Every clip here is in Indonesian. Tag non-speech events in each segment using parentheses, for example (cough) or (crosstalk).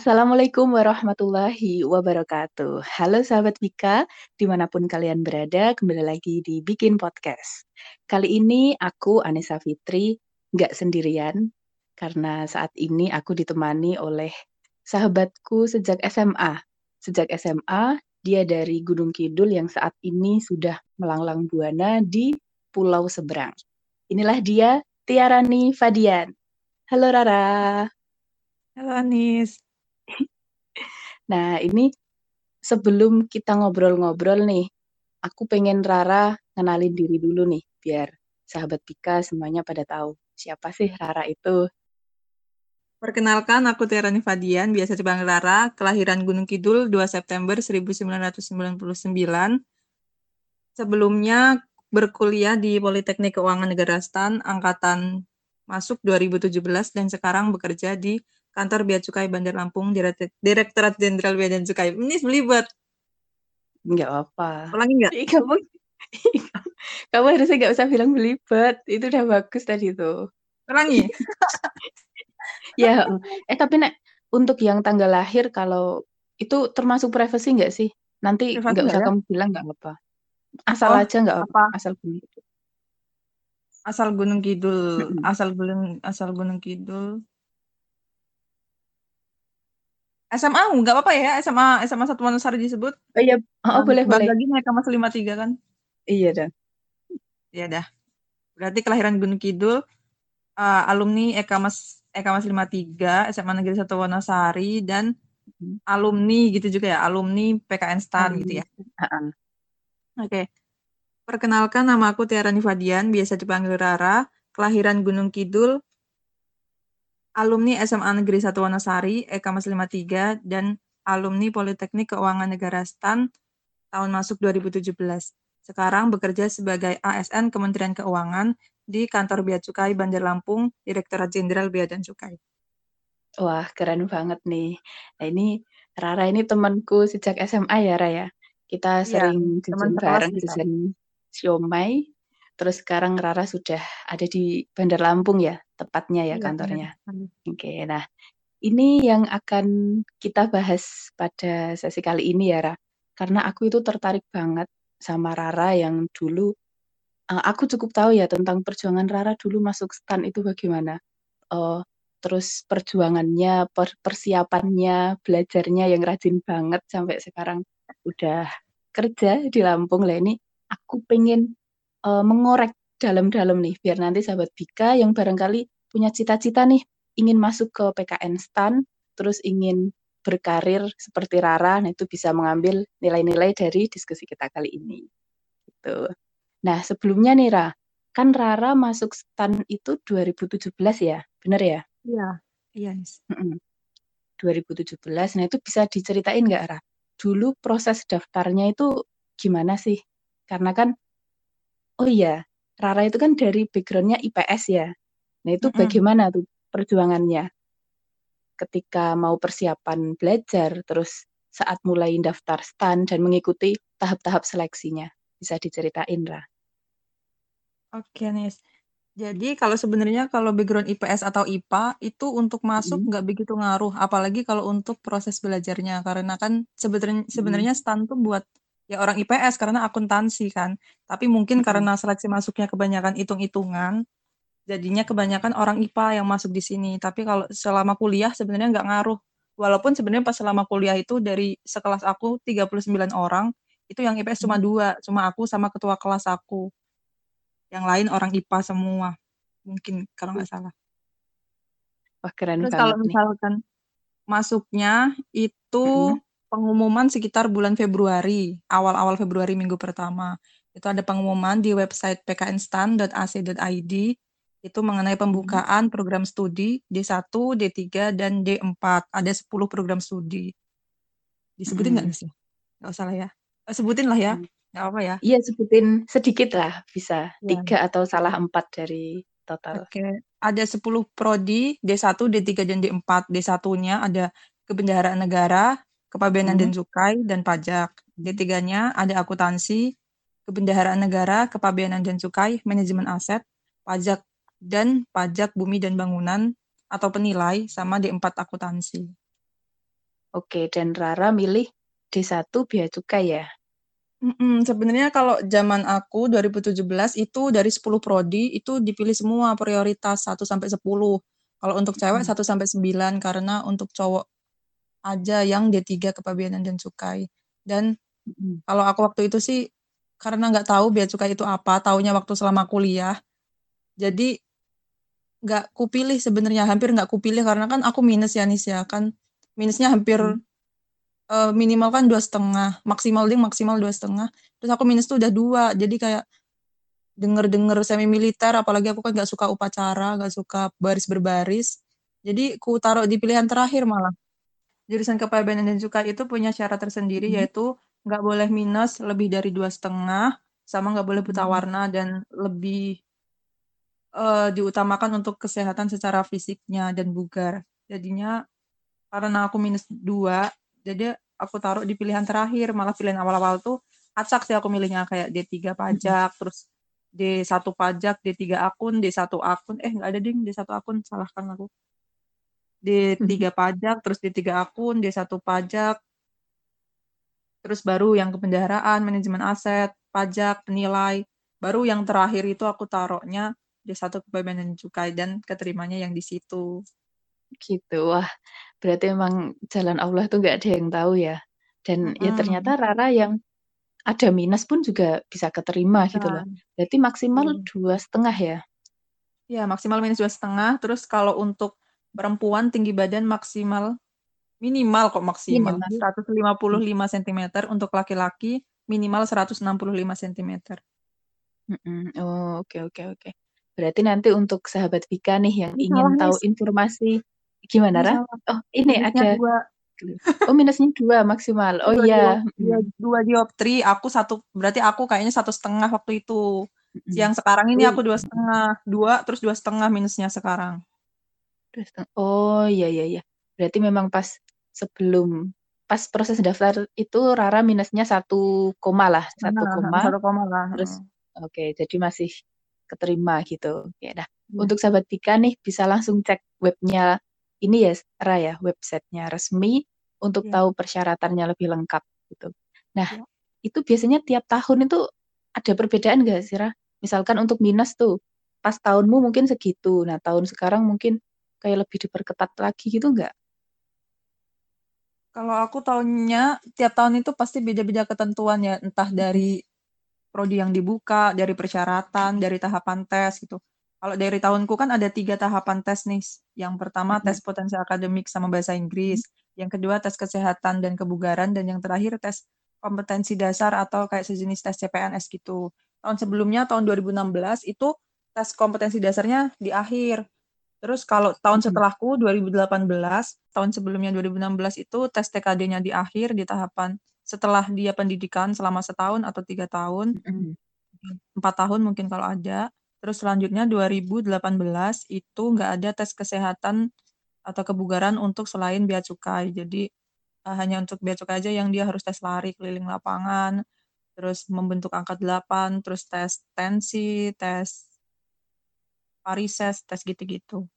Assalamualaikum warahmatullahi wabarakatuh. Halo sahabat Bika, di mana pun kalian berada, kembali lagi di Bikin Podcast. Kali ini aku, Anissa Fitri, nggak sendirian, karena saat ini aku ditemani oleh sahabatku sejak SMA. Sejak SMA, dia dari Gunung Kidul yang saat ini sudah melanglang buana di Pulau Seberang. Inilah dia, Tiarani Fadian. Halo Rara. Halo Anis. Nah, ini sebelum kita ngobrol-ngobrol nih, aku pengen Rara kenalin diri dulu nih, biar sahabat Pika semuanya pada tahu siapa sih Rara itu. Perkenalkan, aku Tiarani Fadian, biasa dipanggil Rara, kelahiran Gunung Kidul 2 September 1999. Sebelumnya berkuliah di Politeknik Keuangan Negara Stan, angkatan masuk 2017 dan sekarang bekerja di Kantor Bea Cukai Bandar Lampung, Direktorat Jenderal Bea dan Cukai. Ini belibet. Enggak apa. Ulangi enggak? Kamu, kamu harusnya nggak usah bilang belibet. Itu udah bagus tadi tuh. Ulangi. (laughs) ya, eh tapi nek untuk yang tanggal lahir kalau itu termasuk privasi nggak sih? Nanti nggak usah ya? kamu bilang nggak apa. Asal oh, aja nggak apa. Asal Gunung. Asal Gunung Kidul. Asal Gunung asal Gunung Kidul. SMA nggak apa-apa ya SMA SMA satu Sari disebut. Oh iya. Oh, oh boleh boleh. lagi kelas lima tiga kan? Iya dah. Iya dah. Berarti kelahiran Gunung Kidul uh, alumni Eka Mas Eka Mas lima tiga SMA Negeri Satu Wonosari dan hmm. alumni gitu juga ya alumni PKN STAN gitu ya. Oke. Okay. perkenalkan nama aku Tiara Nifadian biasa dipanggil Rara. Kelahiran Gunung Kidul alumni SMA Negeri 1 Wonosari, Eka Mas 53, dan alumni Politeknik Keuangan Negara STAN tahun masuk 2017. Sekarang bekerja sebagai ASN Kementerian Keuangan di Kantor Bea Cukai Bandar Lampung, Direktorat Jenderal Bea dan Cukai. Wah, keren banget nih. Nah, ini Rara ini temanku sejak SMA ya, Raya. Kita iya, sering ya, jajan bareng, jajan siomay, Terus sekarang Rara sudah ada di Bandar Lampung ya, tepatnya ya, ya kantornya. Ya. Oke, nah ini yang akan kita bahas pada sesi kali ini ya, Ra. Karena aku itu tertarik banget sama Rara yang dulu uh, aku cukup tahu ya tentang perjuangan Rara dulu masuk stan itu bagaimana. Uh, terus perjuangannya, per persiapannya, belajarnya yang rajin banget sampai sekarang udah kerja di Lampung lah ini. Aku pengen uh, mengorek dalam-dalam nih biar nanti sahabat Bika yang barangkali punya cita-cita nih ingin masuk ke PKN STAN terus ingin berkarir seperti Rara nah itu bisa mengambil nilai-nilai dari diskusi kita kali ini gitu. Nah, sebelumnya nih Ra, kan Rara masuk STAN itu 2017 ya, benar ya? Iya, iya. Yes. 2017. Nah, itu bisa diceritain nggak Ra? Dulu proses daftarnya itu gimana sih? Karena kan oh iya, Rara itu kan dari backgroundnya IPS ya. Nah itu mm -hmm. bagaimana tuh perjuangannya ketika mau persiapan belajar, terus saat mulai daftar stan dan mengikuti tahap-tahap seleksinya. Bisa diceritain, Ra? Oke, Nis. Jadi kalau sebenarnya kalau background IPS atau IPA itu untuk masuk nggak mm. begitu ngaruh, apalagi kalau untuk proses belajarnya karena kan sebenarnya sebenarnya stan tuh buat ya orang IPS karena akuntansi kan. Tapi mungkin hmm. karena seleksi masuknya kebanyakan hitung-hitungan, jadinya kebanyakan orang IPA yang masuk di sini. Tapi kalau selama kuliah sebenarnya nggak ngaruh. Walaupun sebenarnya pas selama kuliah itu dari sekelas aku 39 orang, itu yang IPS cuma dua, cuma aku sama ketua kelas aku. Yang lain orang IPA semua. Mungkin kalau nggak salah. Wah, keren Terus kalau misalkan nih. masuknya itu -hmm pengumuman sekitar bulan Februari, awal-awal Februari minggu pertama. Itu ada pengumuman di website pknstan.ac.id itu mengenai pembukaan program studi D1, D3, dan D4. Ada 10 program studi. Disebutin nggak hmm. sih? Nggak usah lah ya. Eh, sebutin lah ya. Hmm. Nggak apa ya. Iya, sebutin sedikit lah. Bisa. Ya. Tiga atau salah empat dari total. Oke. Okay. Ada 10 prodi, D1, D3, dan D4. D1-nya ada kebendaharaan negara, kepabeanan hmm. dan cukai dan pajak. D3-nya ada akuntansi, kebendaharaan negara, kepabeanan dan cukai, manajemen aset, pajak dan pajak bumi dan bangunan atau penilai sama D4 akuntansi. Oke, dan Rara milih D1 Bea Cukai ya? Mm-mm, sebenarnya kalau zaman aku 2017 itu dari 10 prodi itu dipilih semua prioritas 1 sampai 10. Kalau untuk cewek 1 sampai 9 karena untuk cowok aja yang D3 kepabianan dan cukai. Dan mm. kalau aku waktu itu sih karena nggak tahu bea cukai itu apa, taunya waktu selama kuliah. Jadi nggak kupilih sebenarnya, hampir nggak kupilih karena kan aku minus ya Nis ya kan minusnya hampir hmm uh, minimal kan dua setengah maksimal ding maksimal dua setengah terus aku minus tuh udah dua jadi kayak denger denger semi militer apalagi aku kan gak suka upacara gak suka baris berbaris jadi ku taruh di pilihan terakhir malah jurusan kepabeanan dan cukai itu punya syarat tersendiri hmm. yaitu nggak boleh minus lebih dari dua setengah sama nggak boleh buta hmm. warna dan lebih uh, diutamakan untuk kesehatan secara fisiknya dan bugar jadinya karena aku minus dua jadi aku taruh di pilihan terakhir malah pilihan awal-awal tuh acak sih aku milihnya kayak D3 pajak hmm. terus D1 pajak D3 akun D1 akun eh nggak ada ding D1 akun salahkan aku D3 hmm. pajak terus D3 akun D1 pajak terus baru yang kependaraan manajemen aset pajak penilai baru yang terakhir itu aku taruhnya D1 kepabeanan cukai dan keterimanya yang di situ gitu wah berarti emang jalan Allah tuh nggak ada yang tahu ya. Dan hmm. ya ternyata Rara yang ada minus pun juga bisa keterima gitu loh. Berarti maksimal dua setengah ya? Ya maksimal minus dua setengah. Terus kalau untuk perempuan tinggi badan maksimal minimal kok maksimal minimal. 155 cm untuk laki-laki minimal 165 cm. Oh oke okay, oke okay, oke. Okay. Berarti nanti untuk sahabat Vika nih yang ingin tahu informasi Gimana, Ra? Oh, ini minusnya ada dua. Oh, minusnya dua maksimal. Oh iya. Dua, dua dioptri, aku satu berarti aku kayaknya satu setengah waktu itu. Yang sekarang ini aku dua setengah, dua terus dua setengah minusnya sekarang. Dua setengah. Oh iya iya iya. Berarti memang pas sebelum pas proses daftar itu Rara minusnya satu koma lah, satu koma. Satu koma lah. Terus oke, okay, jadi masih keterima gitu. Ya dah. Hmm. Untuk sahabat Tika nih bisa langsung cek webnya ini ya Raya websitenya resmi untuk yeah. tahu persyaratannya lebih lengkap gitu. Nah yeah. itu biasanya tiap tahun itu ada perbedaan nggak sih Ra? Misalkan untuk minus tuh pas tahunmu mungkin segitu, nah tahun sekarang mungkin kayak lebih diperketat lagi gitu nggak? Kalau aku tahunnya tiap tahun itu pasti beda-beda ketentuan ya, entah dari prodi yang dibuka, dari persyaratan, dari tahapan tes gitu. Kalau dari tahunku kan ada tiga tahapan tes nih. Yang pertama tes potensi akademik sama bahasa Inggris. Yang kedua tes kesehatan dan kebugaran. Dan yang terakhir tes kompetensi dasar atau kayak sejenis tes CPNS gitu. Tahun sebelumnya, tahun 2016, itu tes kompetensi dasarnya di akhir. Terus kalau tahun setelahku, 2018, tahun sebelumnya 2016 itu tes TKD-nya di akhir, di tahapan setelah dia pendidikan selama setahun atau tiga tahun. Empat tahun mungkin kalau ada Terus selanjutnya 2018 itu nggak ada tes kesehatan atau kebugaran untuk selain bea cukai. Jadi uh, hanya untuk bea cukai aja yang dia harus tes lari keliling lapangan, terus membentuk angka 8, terus tes tensi, tes parises, tes gitu-gitu.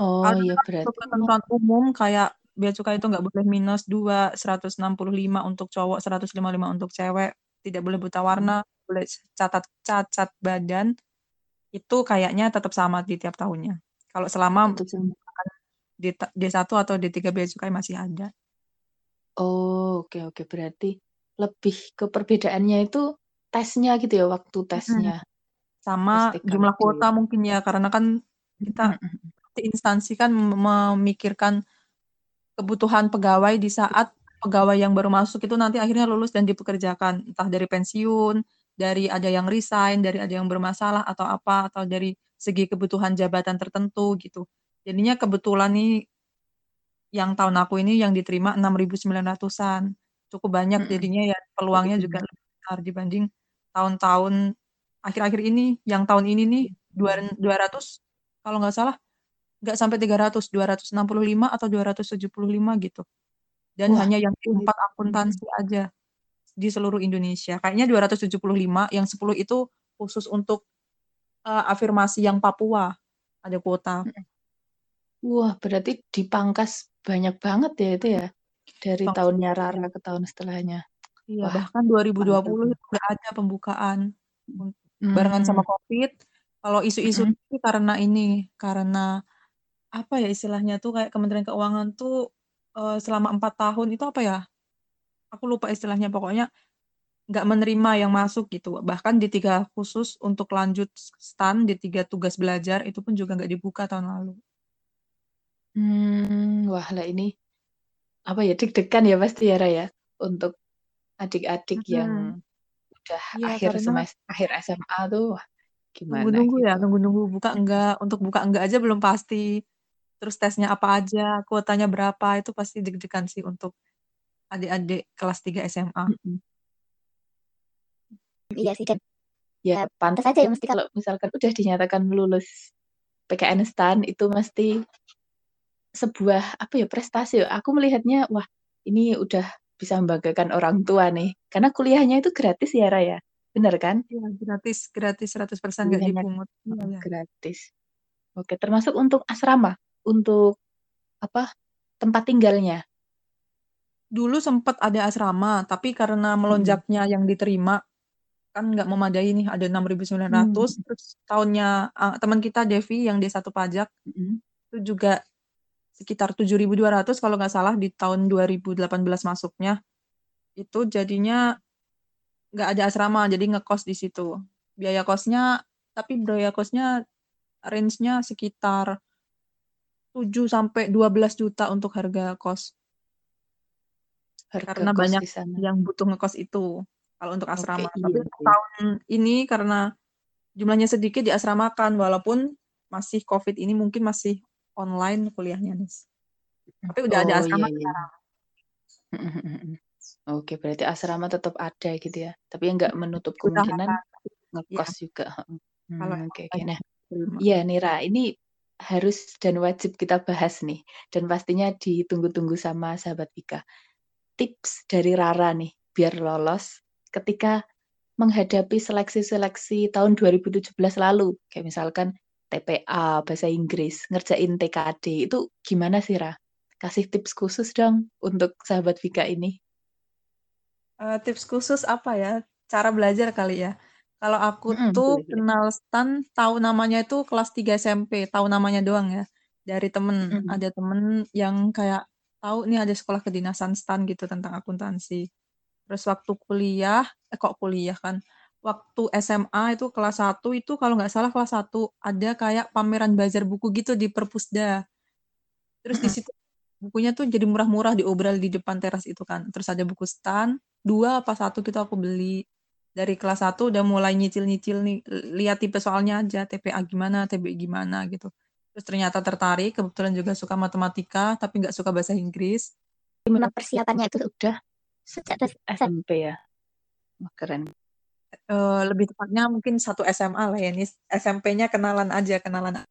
Oh Ada iya berarti. ketentuan umum kayak bea cukai itu nggak boleh minus 2, 165 untuk cowok, 155 untuk cewek, tidak boleh buta warna, boleh catat cacat badan, itu kayaknya tetap sama di tiap tahunnya. Kalau selama di D1 atau D3 bea cukai masih ada. Oh, oke oke. Berarti lebih ke perbedaannya itu tesnya gitu ya, waktu tesnya. Hmm. Sama jumlah kuota mungkin ya, karena kan kita di instansi kan memikirkan kebutuhan pegawai di saat pegawai yang baru masuk itu nanti akhirnya lulus dan dipekerjakan, entah dari pensiun, dari ada yang resign, dari ada yang bermasalah atau apa, atau dari segi kebutuhan jabatan tertentu gitu. Jadinya kebetulan nih yang tahun aku ini yang diterima 6.900-an. Cukup banyak jadinya ya peluangnya juga lebih besar dibanding tahun-tahun akhir-akhir ini. Yang tahun ini nih 200 kalau nggak salah nggak sampai 300, 265 atau 275 gitu. Dan Wah. hanya yang empat akuntansi aja di seluruh Indonesia. Kayaknya 275, yang 10 itu khusus untuk uh, afirmasi yang Papua. Ada kuota. Wah, berarti dipangkas banyak banget ya itu ya? Dari Bang. tahunnya Rara ke tahun setelahnya. Iya, bahkan 2020 itu udah ada pembukaan hmm. Barengan sama Covid. Kalau isu-isu hmm. itu karena ini, karena apa ya istilahnya tuh kayak Kementerian Keuangan tuh uh, selama empat tahun itu apa ya? Aku lupa istilahnya pokoknya nggak menerima yang masuk gitu. Bahkan di tiga khusus untuk lanjut stan di tiga tugas belajar itu pun juga nggak dibuka tahun lalu. Hmm, wah lah ini apa ya deg-degan ya pasti ya Raya untuk adik-adik hmm. yang udah ya, akhir karena... semester akhir SMA tuh wah, gimana nunggu-nunggu ya, gitu. ya nunggu-nunggu. Buka enggak untuk buka enggak aja belum pasti. Terus tesnya apa aja kuotanya berapa itu pasti deg-degan sih untuk adik-adik kelas 3 SMA iya sih dan ya pantas aja ya mesti kalau misalkan udah dinyatakan lulus PKN STAN itu mesti sebuah apa ya prestasi. Aku melihatnya wah ini udah bisa membanggakan orang tua nih. Karena kuliahnya itu gratis ya Raya? Benar kan? Iya gratis gratis 100% nggak dipungut. Iya, gratis. Oke termasuk untuk asrama untuk apa tempat tinggalnya? Dulu sempat ada asrama tapi karena melonjaknya hmm. yang diterima kan nggak memadai nih ada 6.900 hmm. terus tahunnya uh, teman kita Devi yang D1 pajak hmm. itu juga sekitar 7.200 kalau nggak salah di tahun 2018 masuknya. Itu jadinya nggak ada asrama jadi ngekos di situ. Biaya kosnya tapi biaya kosnya range-nya sekitar 7 sampai 12 juta untuk harga kos. Harga karena kos banyak yang butuh ngekos itu kalau untuk asrama. Okay, Tapi iya, tahun ini karena jumlahnya sedikit diasramakan walaupun masih COVID ini mungkin masih online kuliahnya nih. Tapi udah oh, ada asrama iya, iya. (laughs) Oke, berarti asrama tetap ada gitu ya. Tapi yang nggak menutup kemungkinan ngekos ya. juga. Hmm, oke, oke. Nah, iya Nira, ini harus dan wajib kita bahas nih. Dan pastinya ditunggu-tunggu sama sahabat Ika. Tips dari Rara nih, biar lolos ketika menghadapi seleksi-seleksi tahun 2017 lalu, kayak misalkan TPA, bahasa Inggris, ngerjain TKD, itu gimana sih, Ra? Kasih tips khusus dong untuk sahabat Vika ini. Uh, tips khusus apa ya? Cara belajar kali ya. Kalau aku mm -hmm, tuh boleh, kenal Stan, tahu namanya itu kelas 3 SMP, tahu namanya doang ya. Dari temen, mm -hmm. ada temen yang kayak tahu nih ada sekolah kedinasan Stan gitu tentang akuntansi. Terus waktu kuliah, eh kok kuliah kan, waktu SMA itu kelas 1 itu kalau nggak salah kelas 1 ada kayak pameran bazar buku gitu di Perpusda. Terus di situ bukunya tuh jadi murah-murah diobral di depan teras itu kan. Terus ada buku stand, dua apa satu gitu aku beli. Dari kelas 1 udah mulai nyicil-nyicil nih, lihat tipe soalnya aja, TPA gimana, TB gimana gitu. Terus ternyata tertarik, kebetulan juga suka matematika, tapi nggak suka bahasa Inggris. Gimana persiapannya itu udah Sejak SMP ya. Wah, keren. Uh, lebih tepatnya mungkin satu SMA lah ya. Ini SMP-nya kenalan aja, kenalan.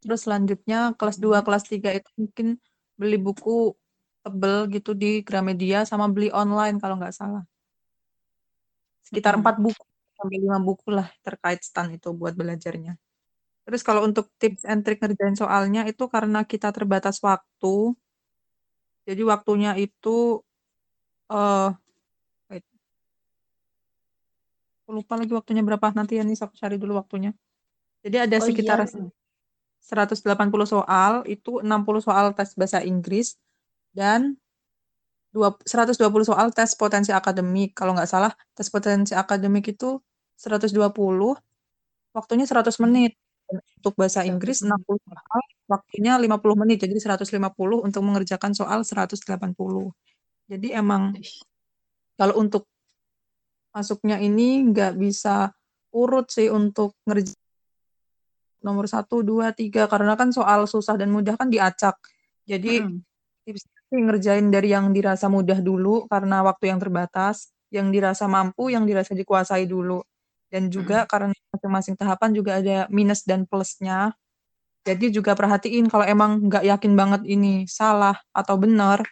Terus selanjutnya kelas 2, hmm. kelas 3 itu mungkin beli buku tebel gitu di Gramedia sama beli online kalau nggak salah. Sekitar hmm. empat hmm. buku sampai lima buku lah terkait stand itu buat belajarnya. Terus kalau untuk tips and trick ngerjain soalnya itu karena kita terbatas waktu. Jadi waktunya itu uh, wait. Aku lupa lagi waktunya berapa nanti ya nih aku cari dulu waktunya. Jadi ada oh, sekitar iya. 180 soal, itu 60 soal tes bahasa Inggris dan 120 soal tes potensi akademik. Kalau nggak salah, tes potensi akademik itu 120, waktunya 100 menit. Untuk bahasa Inggris 60 soal, waktunya 50 menit, jadi 150 untuk mengerjakan soal 180. Jadi emang kalau untuk masuknya ini nggak bisa urut sih untuk ngerjain nomor satu, dua, tiga karena kan soal susah dan mudah kan diacak. Jadi hmm. tips ngerjain dari yang dirasa mudah dulu karena waktu yang terbatas, yang dirasa mampu, yang dirasa dikuasai dulu. Dan juga hmm. karena masing-masing tahapan juga ada minus dan plusnya. Jadi juga perhatiin kalau emang nggak yakin banget ini salah atau benar,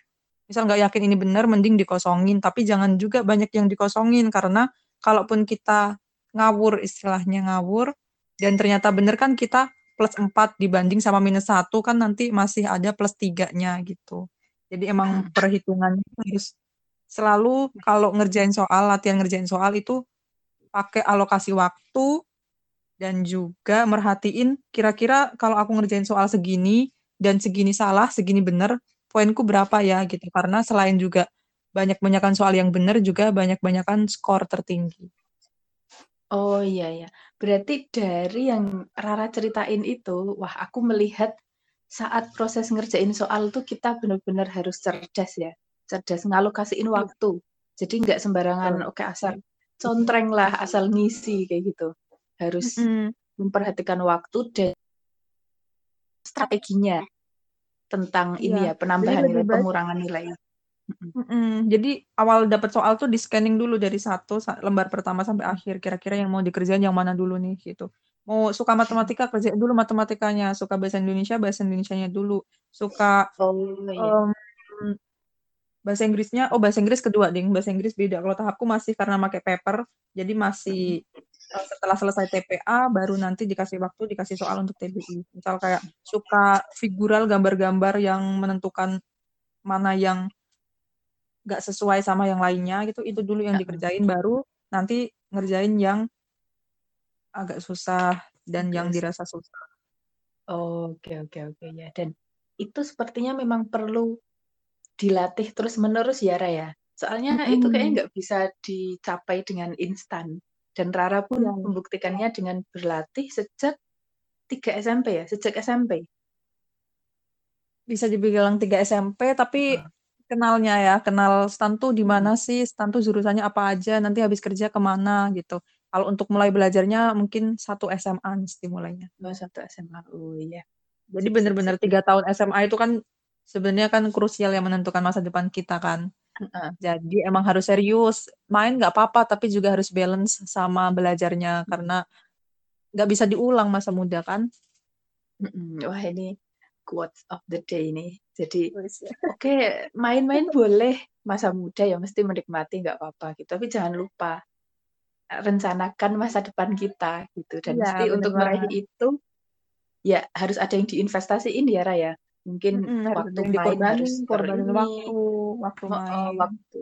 misal nggak yakin ini benar mending dikosongin. Tapi jangan juga banyak yang dikosongin karena kalaupun kita ngawur istilahnya ngawur dan ternyata benar kan kita plus 4 dibanding sama minus satu kan nanti masih ada plus tiganya gitu. Jadi emang perhitungannya harus selalu kalau ngerjain soal, latihan ngerjain soal itu pakai alokasi waktu dan juga merhatiin kira-kira kalau aku ngerjain soal segini dan segini salah, segini benar, poinku berapa ya gitu. Karena selain juga banyak-banyakan soal yang benar juga banyak-banyakan skor tertinggi. Oh iya ya. Berarti dari yang Rara ceritain itu, wah aku melihat saat proses ngerjain soal tuh kita benar-benar harus cerdas ya. Cerdas ngalokasiin waktu. Jadi nggak sembarangan oke asal contreng lah, asal ngisi kayak gitu. Harus mm -hmm. memperhatikan waktu dan strateginya tentang iya. ini ya penambahan nilai, pengurangan nilai. Mm-mm. Jadi awal dapat soal tuh di scanning dulu dari satu lembar pertama sampai akhir. Kira-kira yang mau dikerjain yang mana dulu nih gitu. Mau suka matematika kerjain dulu matematikanya. Suka bahasa Indonesia bahasa Indonesianya dulu. Suka oh, iya. um, bahasa Inggrisnya oh bahasa Inggris kedua ding. Bahasa Inggris beda. Kalau tahapku masih karena pakai paper. Jadi masih setelah selesai TPA baru nanti dikasih waktu dikasih soal untuk TBI. Misal kayak suka figural gambar-gambar yang menentukan mana yang nggak sesuai sama yang lainnya gitu itu dulu yang dikerjain baru nanti ngerjain yang agak susah dan yang dirasa susah. Oke oke oke ya dan itu sepertinya memang perlu dilatih terus menerus ya Raya. Soalnya hmm. itu kayaknya nggak bisa dicapai dengan instan. Dan Rara pun ya. membuktikannya dengan berlatih sejak 3 SMP ya, sejak SMP. Bisa dibilang 3 SMP, tapi hmm kenalnya ya, kenal stan tuh di mana hmm. sih, stan tuh jurusannya apa aja, nanti habis kerja ke mana gitu. Kalau untuk mulai belajarnya mungkin satu SMA mesti mulainya. Oh, satu SMA. Oh iya. Jadi benar-benar tiga tahun SMA itu kan sebenarnya kan krusial yang menentukan masa depan kita kan. Jadi emang harus serius. Main nggak apa-apa, tapi juga harus balance sama belajarnya karena nggak bisa diulang masa muda kan. Wah ini quotes of the day nih. Jadi (laughs) oke okay, main-main boleh masa muda ya mesti menikmati nggak apa-apa gitu. Tapi jangan lupa rencanakan masa depan kita gitu dan ya, mesti untuk meraih itu ya harus ada yang diinvestasiin ya Raya. Mungkin hmm, waktu main harus korbanin waktu, waktu oh, main. Oh, waktu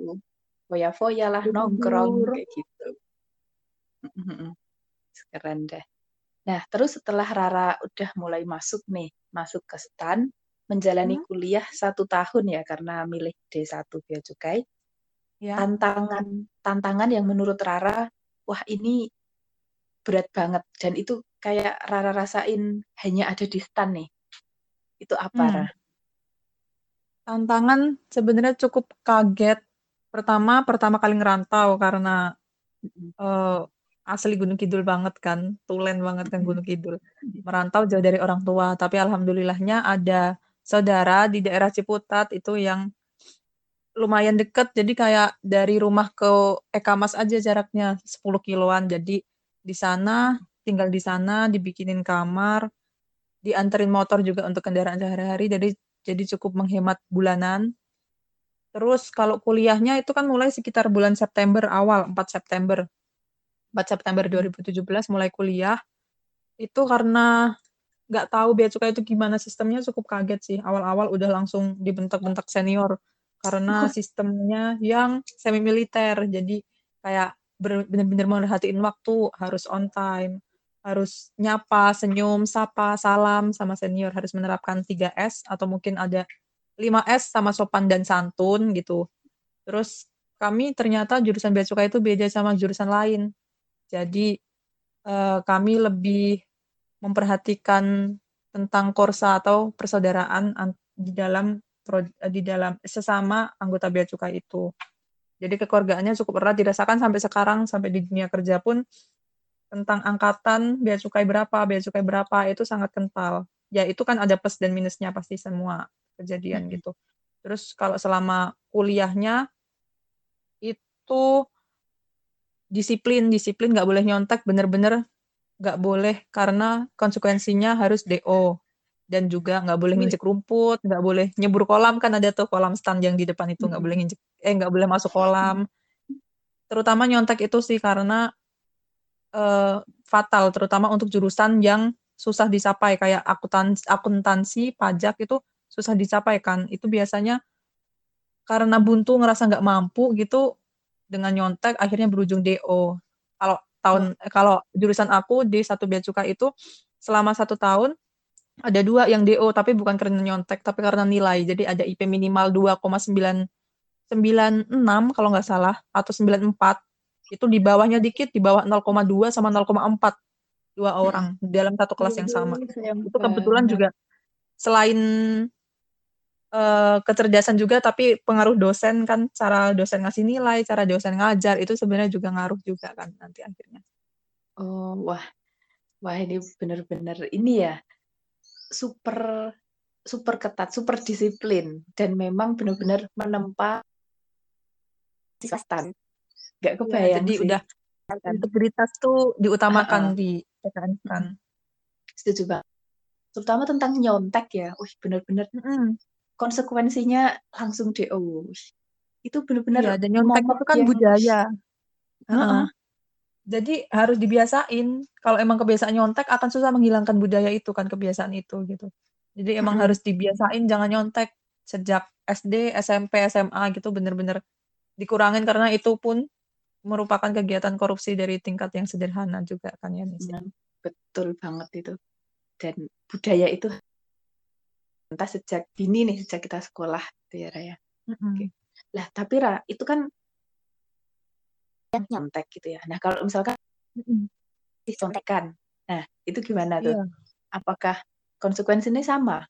foya-foya lah nongkrong kayak gitu. Keren deh. Nah, terus setelah Rara udah mulai masuk nih, masuk ke STAN, menjalani hmm. kuliah satu tahun ya karena milih D1 Bea Cukai. Ya. Tantangan tantangan yang menurut Rara, wah ini berat banget dan itu kayak Rara rasain hanya ada di STAN nih. Itu apa, hmm. Tantangan sebenarnya cukup kaget. Pertama, pertama kali ngerantau karena uh, asli Gunung Kidul banget kan, tulen banget kan Gunung Kidul. Merantau jauh dari orang tua, tapi alhamdulillahnya ada saudara di daerah Ciputat itu yang lumayan deket, jadi kayak dari rumah ke Ekamas aja jaraknya 10 kiloan. Jadi di sana, tinggal di sana, dibikinin kamar, dianterin motor juga untuk kendaraan sehari-hari, jadi jadi cukup menghemat bulanan. Terus kalau kuliahnya itu kan mulai sekitar bulan September awal, 4 September. 4 September 2017 mulai kuliah itu karena nggak tahu bea cukai itu gimana sistemnya cukup kaget sih awal-awal udah langsung dibentak-bentak senior karena (laughs) sistemnya yang semi militer jadi kayak benar-benar merhatiin waktu harus on time harus nyapa senyum sapa salam sama senior. Harus menerapkan 3S atau mungkin ada 5S sama sopan dan santun gitu. Terus kami ternyata jurusan bea cukai itu beda sama jurusan lain. Jadi uh, kami lebih memperhatikan tentang korsa atau persaudaraan di dalam di dalam sesama anggota bea cukai itu. Jadi kekeluargaannya cukup erat dirasakan sampai sekarang sampai di dunia kerja pun tentang angkatan bea cukai berapa, bea cukai berapa itu sangat kental. Ya itu kan ada plus dan minusnya pasti semua kejadian hmm. gitu. Terus kalau selama kuliahnya itu disiplin disiplin nggak boleh nyontek bener-bener nggak boleh karena konsekuensinya harus do dan juga nggak boleh nginjek rumput nggak boleh nyebur kolam kan ada tuh kolam stand yang di depan itu nggak boleh nginjek eh nggak boleh masuk kolam terutama nyontek itu sih karena uh, fatal terutama untuk jurusan yang susah dicapai kayak akuntansi, akuntansi pajak itu susah dicapai kan itu biasanya karena buntu ngerasa nggak mampu gitu dengan nyontek akhirnya berujung DO. Kalau tahun oh. kalau jurusan aku di satu bea cukai itu selama satu tahun ada dua yang DO tapi bukan karena nyontek tapi karena nilai. Jadi ada IP minimal 2,996 kalau nggak salah atau 94 itu di bawahnya dikit di bawah 0,2 sama 0,4 dua orang hmm. dalam satu kelas yang sama. Itu kebetulan juga selain uh, kecerdasan juga tapi pengaruh dosen kan cara dosen ngasih nilai, cara dosen ngajar itu sebenarnya juga ngaruh juga kan nanti akhirnya. Oh, wah. Wah, ini benar-benar ini ya super super ketat, super disiplin dan memang benar-benar menempa sistem. Gak iya, kebayang ya, jadi sih. udah integritas tuh diutamakan uh -uh. di PKN kan. Setuju banget. Terutama tentang nyontek ya. Wih, benar-benar mm -hmm. konsekuensinya langsung DO. Itu benar-benar ya, dan nyontek itu kan yang... budaya. Uh -uh. Jadi harus dibiasain. Kalau emang kebiasaan nyontek akan susah menghilangkan budaya itu kan kebiasaan itu gitu. Jadi emang hmm. harus dibiasain jangan nyontek sejak SD, SMP, SMA gitu bener-bener dikurangin karena itu pun merupakan kegiatan korupsi dari tingkat yang sederhana juga kan ya Nisi. Nah, betul banget itu. Dan budaya itu entah sejak dini nih sejak kita sekolah gitu ya Raya. Mm -hmm. Oke. Lah tapi Ra itu kan yang nyontek gitu ya. Nah kalau misalkan disontekan, nah itu gimana tuh? Iya. Apakah konsekuensinya sama?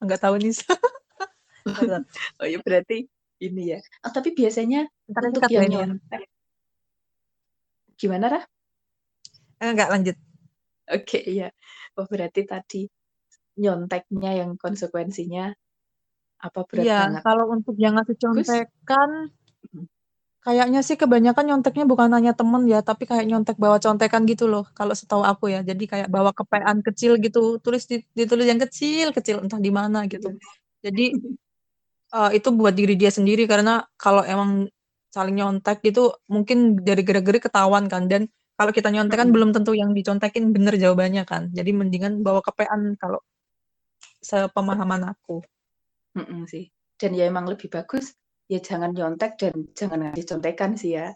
Enggak tahu nih. (laughs) oh ya berarti ini ya. Oh, tapi biasanya Ntar untuk yang nyontek, gimana Rah? Enggak lanjut. Oke okay, ya. Oh berarti tadi nyonteknya yang konsekuensinya apa berat iya, banget? kalau untuk yang ngasih contekan, Kayaknya sih kebanyakan nyonteknya bukan hanya temen ya, tapi kayak nyontek bawa contekan gitu loh, kalau setahu aku ya. Jadi kayak bawa kepean kecil gitu, tulis di ditulis yang kecil kecil, entah di mana gitu. Jadi, (laughs) uh, itu buat diri dia sendiri karena kalau emang saling nyontek gitu, mungkin dari gerak-gerik ketahuan kan, dan kalau kita nyontek kan belum tentu yang dicontekin bener jawabannya kan. Jadi mendingan bawa kepean kalau sepemahaman aku. Mm sih. Dan ya emang lebih bagus ya jangan nyontek dan jangan ngasih contekan sih ya.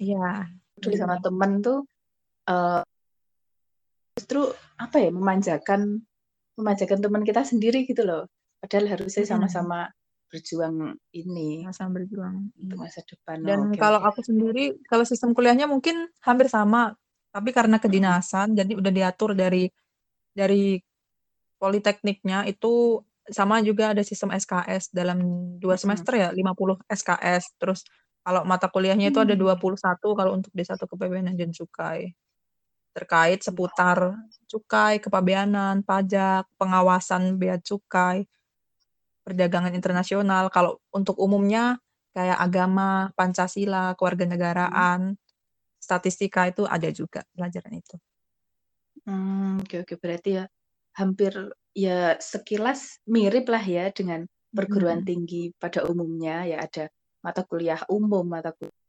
Iya. Dulu sama temen tuh uh, justru apa ya memanjakan memanjakan teman kita sendiri gitu loh. Padahal harusnya sama-sama berjuang ini. Sama-sama berjuang untuk masa depan. Dan oh, kalau okay. aku sendiri kalau sistem kuliahnya mungkin hampir sama, tapi karena kedinasan hmm. jadi udah diatur dari dari politekniknya itu sama juga ada sistem SKS dalam dua semester ya 50 SKS terus kalau mata kuliahnya itu ada 21 hmm. kalau untuk D1 kepabeanan dan cukai terkait seputar cukai, kepabeanan, pajak, pengawasan bea cukai, perdagangan internasional. Kalau untuk umumnya kayak agama, Pancasila, kewarganegaraan, statistika itu ada juga pelajaran itu. Hmm, oke oke berarti ya hampir ya sekilas mirip lah ya dengan perguruan hmm. tinggi pada umumnya ya ada mata kuliah umum mata kuliah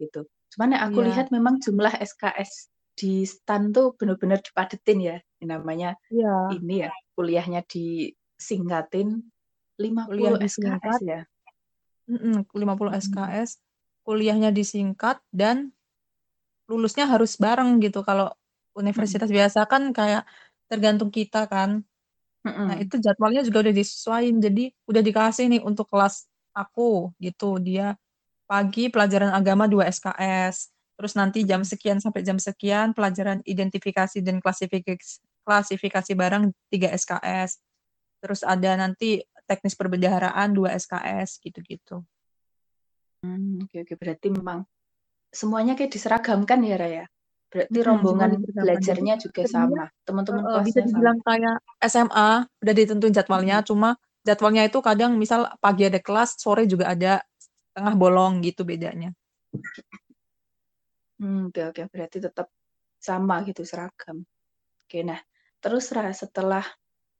gitu. Cuman yang aku yeah. lihat memang jumlah SKS di STAN tuh benar-benar dipadetin ya. Namanya yeah. ini ya kuliahnya disingkatin 50 Kuliah SKS ya. Mm -mm, 50 hmm. SKS, kuliahnya disingkat dan lulusnya harus bareng gitu. Kalau universitas hmm. biasa kan kayak tergantung kita kan. Nah, itu jadwalnya juga udah disesuaiin. Jadi udah dikasih nih untuk kelas aku gitu. Dia pagi pelajaran agama 2 SKS. Terus nanti jam sekian sampai jam sekian pelajaran identifikasi dan klasifikasi klasifikasi barang 3 SKS. Terus ada nanti teknis perbendaharaan 2 SKS gitu-gitu. Hmm, oke oke berarti memang semuanya kayak diseragamkan ya Raya? Berarti hmm, rombongan belajarnya juga sama, teman-teman uh, bisa dibilang sama. kayak SMA, udah ditentuin jadwalnya, hmm. cuma jadwalnya itu kadang misal pagi ada kelas, sore juga ada tengah bolong gitu bedanya. Hmm, oke oke, berarti tetap sama gitu seragam. Oke, nah terus setelah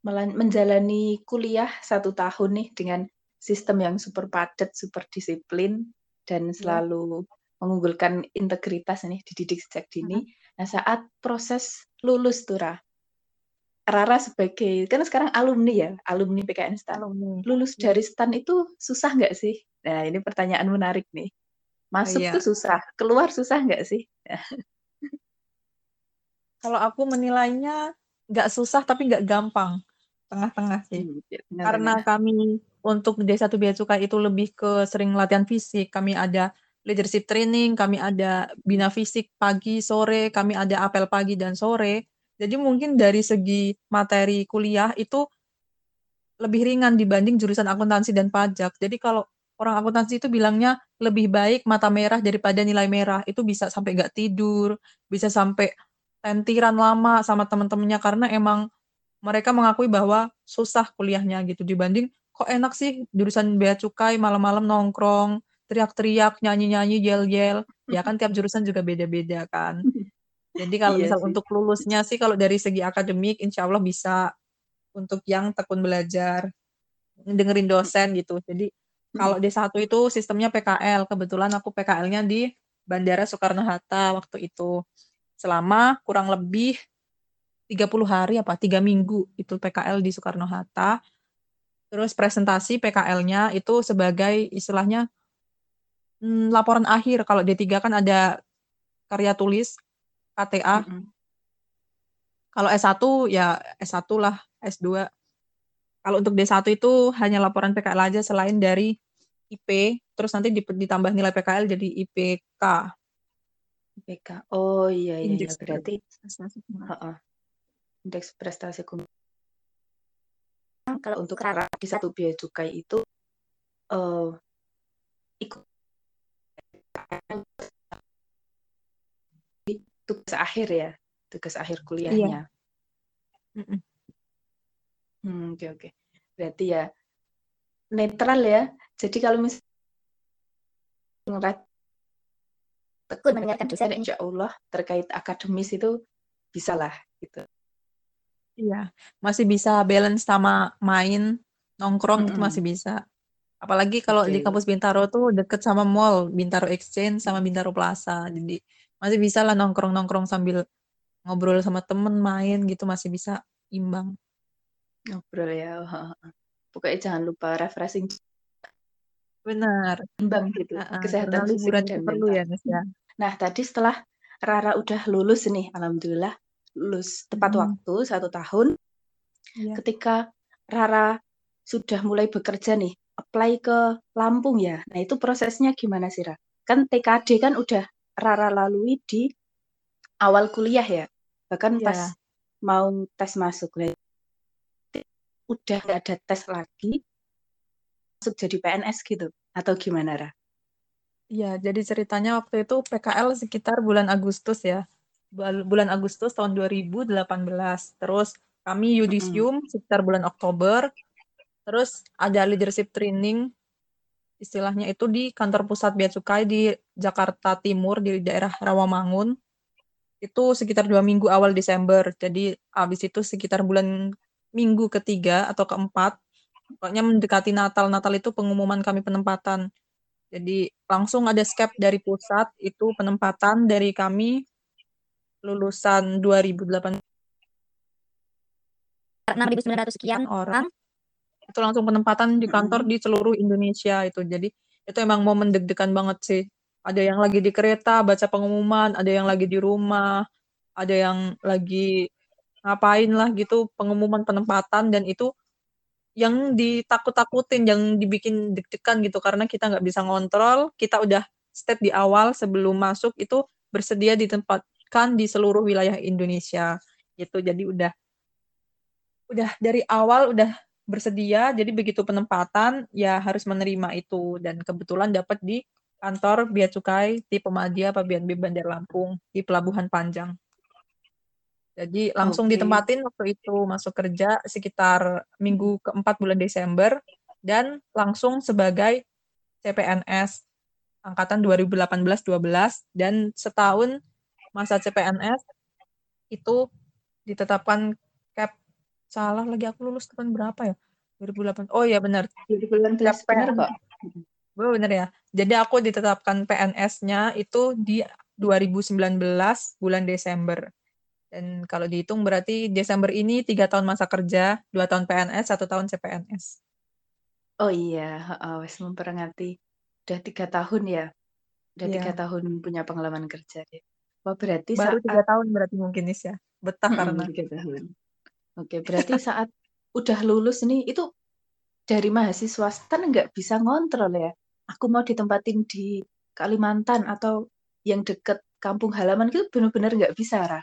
menjalani kuliah satu tahun nih dengan sistem yang super padat, super disiplin, dan iya. selalu mengunggulkan integritas nih dididik sejak dini. Hmm. Nah, saat proses lulus tuh Rara sebagai kan sekarang alumni ya, alumni PKN STAN. Alumni. Lulus Iya. dari STAN itu susah nggak sih? Nah, ini pertanyaan menarik nih. Masuk Iya. tuh susah, keluar susah nggak sih? (laughs) Kalau aku menilainya nggak susah tapi nggak gampang, tengah-tengah sih. Hmm, ya, Karena tengah-tengah. kami untuk D1 Bea Cukai itu lebih ke sering latihan fisik, kami ada leadership training, kami ada bina fisik pagi, sore, kami ada apel pagi dan sore. Jadi mungkin dari segi materi kuliah itu lebih ringan dibanding jurusan akuntansi dan pajak. Jadi kalau orang akuntansi itu bilangnya lebih baik mata merah daripada nilai merah. Itu bisa sampai nggak tidur, bisa sampai tentiran lama sama teman-temannya karena emang mereka mengakui bahwa susah kuliahnya gitu dibanding kok enak sih jurusan bea cukai malam-malam nongkrong, teriak-teriak, nyanyi-nyanyi, yel-yel. Ya kan tiap jurusan juga beda-beda kan. (laughs) Jadi kalau Iya misal sih. untuk lulusnya sih kalau dari segi akademik insya Allah bisa untuk yang tekun belajar, dengerin dosen gitu. Jadi kalau D1 itu sistemnya PKL, kebetulan aku PKL-nya di Bandara Soekarno-Hatta waktu itu. Selama kurang lebih 30 hari apa, 3 minggu itu PKL di Soekarno-Hatta. Terus presentasi PKL-nya itu sebagai istilahnya hmm, laporan akhir. Kalau D3 kan ada karya tulis, KTA. Mm-mm. Kalau S1 ya S1 lah, S2. Kalau untuk D1 itu hanya laporan PKL aja selain dari IP, terus nanti ditambah nilai PKL jadi IPK. IPK. Oh iya iya, iya. Berarti prestasi Heeh. Indeks prestasi kum- kalau untuk Rara di satu bea cukai itu eh ikut tugas akhir ya, tugas akhir kuliahnya. Mm-mm. Hmm, oke oke. Berarti ya netral ya. Jadi kalau misalnya tekun mendengarkan dosen, insya Allah terkait akademis itu bisa lah gitu. Iya, masih bisa balance sama main, nongkrong itu masih bisa. Apalagi kalau di Oke. kampus Bintaro tuh deket sama mall, Bintaro Exchange sama Bintaro Plaza. Jadi masih bisa lah nongkrong-nongkrong sambil ngobrol sama temen, main gitu masih bisa imbang. Ngobrol ya. Heeh. Pokoknya jangan lupa refreshing Benar. imbang gitu. Heeh, Kesehatan fisik liburan itu dan perlu mental. ya, ya. Nah, tadi setelah Rara udah lulus nih, alhamdulillah lulus tepat Mm-mm. waktu satu tahun. Iya. Ketika Rara sudah mulai bekerja nih, apply ke Lampung ya. Nah, itu prosesnya gimana sih, Ra? Kan TKD kan udah Rara lalui di awal kuliah ya. Bahkan Iya. pas mau tes masuk. Nah, udah nggak ada tes lagi, masuk jadi PNS gitu. Atau gimana, Ra? Iya, jadi ceritanya waktu itu PKL sekitar bulan Agustus ya. Bul- Bulan Agustus tahun 2018. Terus kami yudisium sekitar bulan Oktober. Terus ada leadership training, istilahnya itu di kantor pusat Bea Cukai di Jakarta Timur, di daerah Rawamangun. Itu sekitar dua minggu awal Desember. Jadi habis itu sekitar bulan minggu ketiga atau keempat. Pokoknya mendekati Natal. Natal itu pengumuman kami penempatan. Jadi langsung ada skep dari pusat, itu penempatan dari kami lulusan 2008 6.900 sekian orang. Itu langsung penempatan di kantor di seluruh Indonesia itu. Jadi itu emang momen deg-degan banget sih. Ada yang lagi di kereta baca pengumuman, ada yang lagi di rumah, ada yang lagi ngapain lah gitu pengumuman penempatan dan itu yang ditakut-takutin, yang dibikin deg-degan gitu karena kita nggak bisa ngontrol, kita udah step di awal sebelum masuk itu bersedia ditempatkan di seluruh wilayah Indonesia gitu. Jadi udah udah dari awal udah bersedia, jadi begitu penempatan ya harus menerima itu dan kebetulan dapat di kantor Bea Cukai di Pemadia BNB Bandar Lampung di Pelabuhan Panjang. Jadi langsung Oke. ditempatin waktu itu masuk kerja sekitar minggu keempat bulan Desember dan langsung sebagai CPNS angkatan 2018-12 dan setahun masa CPNS itu ditetapkan cap salah lagi aku lulus tahun berapa ya 2008 oh iya benar 2018 benar kok. Oh, bener ya. Jadi aku ditetapkan PNS-nya itu di 2019 bulan Desember. Dan kalau dihitung berarti Desember ini tiga tahun masa kerja, dua tahun PNS, satu tahun CPNS. Oh iya, wis memperingati udah tiga tahun ya? Udah tiga Iya. tahun punya pengalaman kerja deh. Wah berarti Baru saat tiga tahun berarti mungkin Nis ya? Betah Mhm, karena 3 tahun. Oke, berarti saat udah lulus nih, itu dari mahasiswa STAN nggak bisa ngontrol ya? Aku mau ditempatin di Kalimantan atau yang deket kampung halaman gitu bener-bener nggak bisa, Ra?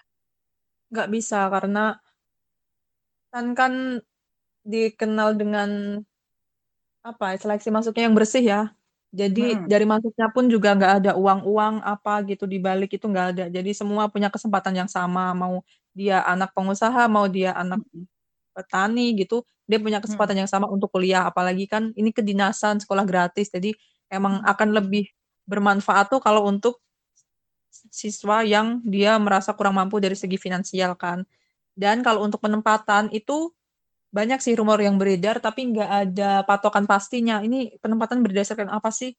Nggak bisa karena STAN kan dikenal dengan apa seleksi masuknya yang bersih ya. Jadi Mhm. dari masuknya pun juga nggak ada uang-uang apa gitu di balik itu nggak ada. Jadi semua punya kesempatan yang sama, mau dia anak pengusaha, mau dia anak Mhm. petani gitu, dia punya Mhm. kesempatan yang sama untuk kuliah. Apalagi kan ini kedinasan, sekolah gratis, jadi emang Mhm. akan lebih bermanfaat tuh kalau untuk siswa yang dia merasa kurang mampu dari segi finansial kan. Dan kalau untuk penempatan itu banyak sih rumor yang beredar tapi nggak ada patokan pastinya. Ini penempatan berdasarkan apa sih?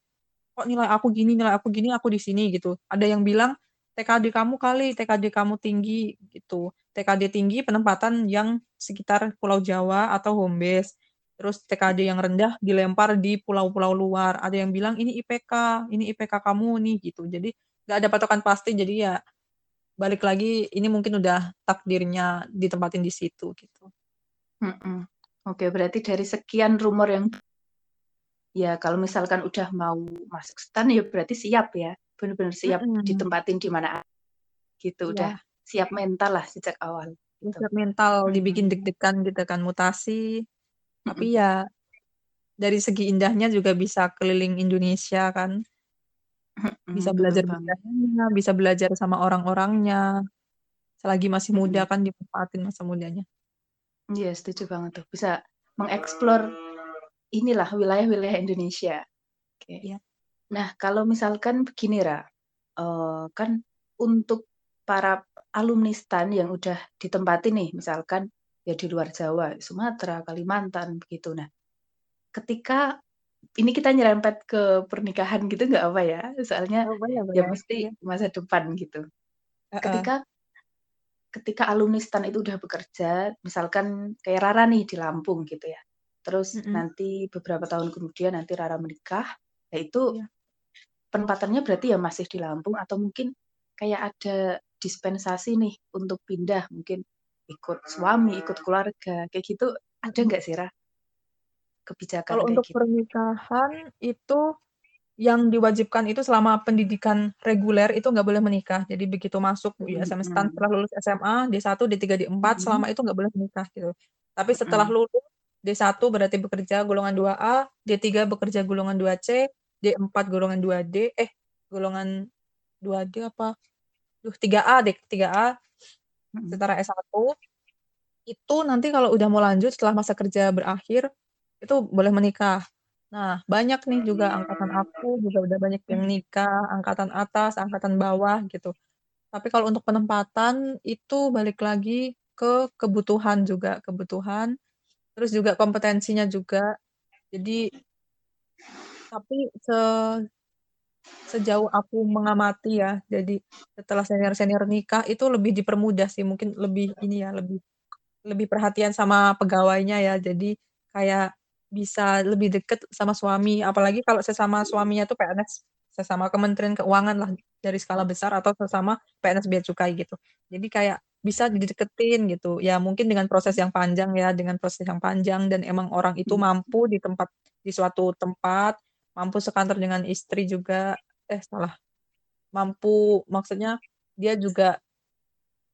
Kok nilai aku gini, nilai aku gini, aku di sini gitu. Ada yang bilang TKD kamu kali, TKD kamu tinggi gitu. TKD tinggi penempatan yang sekitar Pulau Jawa atau home base. Terus TKD yang rendah dilempar di pulau-pulau luar. Ada yang bilang ini IPK, ini IPK kamu nih gitu. Jadi nggak ada patokan pasti. Jadi ya balik lagi ini mungkin udah takdirnya ditempatin di situ gitu. Mhm. Oke, berarti dari sekian rumor yang ya kalau misalkan udah mau masuk STAN ya berarti siap ya, bener-bener siap Mhm. ditempatin di mana gitu, udah Iya. siap mental lah sejak awal gitu. siap mental, dibikin Mhm. deg-degan gitu kan, mutasi. Tapi Mhm. ya dari segi indahnya juga bisa keliling Indonesia kan. Bisa Mhm, betul belajar banget. budayanya, bisa belajar sama orang-orangnya. Selagi masih muda Mhm. kan dimanfaatin masa mudanya. Iya, setuju banget tuh. Bisa mengeksplor inilah wilayah-wilayah Indonesia. Oke. Iya. Nah, kalau misalkan begini, Ra, eee, kan untuk para alumni STAN yang udah ditempatin nih, misalkan ya di luar Jawa, Sumatera, Kalimantan, begitu. Nah, ketika ini kita nyerempet ke pernikahan gitu nggak apa ya? Soalnya Oh, boleh ya boleh. mesti Iya. masa depan gitu. Heeh. Ketika ketika alumni STAN itu udah bekerja, misalkan kayak Rara nih di Lampung gitu ya. Terus Mhm. nanti beberapa tahun kemudian nanti Rara menikah, ya itu Iya. penempatannya berarti ya masih di Lampung atau mungkin kayak ada dispensasi nih untuk pindah, mungkin ikut suami, ikut keluarga, kayak gitu ada nggak sih, Ra? Kebijakan Kalau untuk gitu? pernikahan itu yang diwajibkan itu selama pendidikan reguler itu nggak boleh menikah. Jadi begitu masuk UISM STAN Mhm. setelah lulus SMA, D1, D3, D4 Mhm. selama itu nggak boleh menikah gitu. Tapi setelah lulus D1 berarti bekerja golongan 2A, D3 bekerja golongan 2C, D4 golongan 2D, eh golongan 2D apa? Duh 3A deh, 3A Mhm. setara S1. Itu nanti kalau udah mau lanjut setelah masa kerja berakhir, itu boleh menikah. Nah, banyak nih juga angkatan aku juga udah banyak yang Mhm. nikah, angkatan atas, angkatan bawah gitu. Tapi kalau untuk penempatan itu balik lagi ke kebutuhan juga, kebutuhan, terus juga kompetensinya juga. Jadi tapi se sejauh aku mengamati ya, jadi setelah senior-senior nikah itu lebih dipermudah sih, mungkin lebih ini ya, lebih lebih perhatian sama pegawainya ya. Jadi kayak bisa lebih deket sama suami, apalagi kalau sesama suaminya tuh PNS, sesama Kementerian Keuangan lah dari skala besar atau sesama PNS Bea Cukai gitu. Jadi kayak bisa dideketin gitu. Ya mungkin dengan proses yang panjang ya, dengan proses yang panjang dan emang orang itu Mhm. mampu di tempat di suatu tempat, mampu sekantor dengan istri juga eh salah, mampu maksudnya dia juga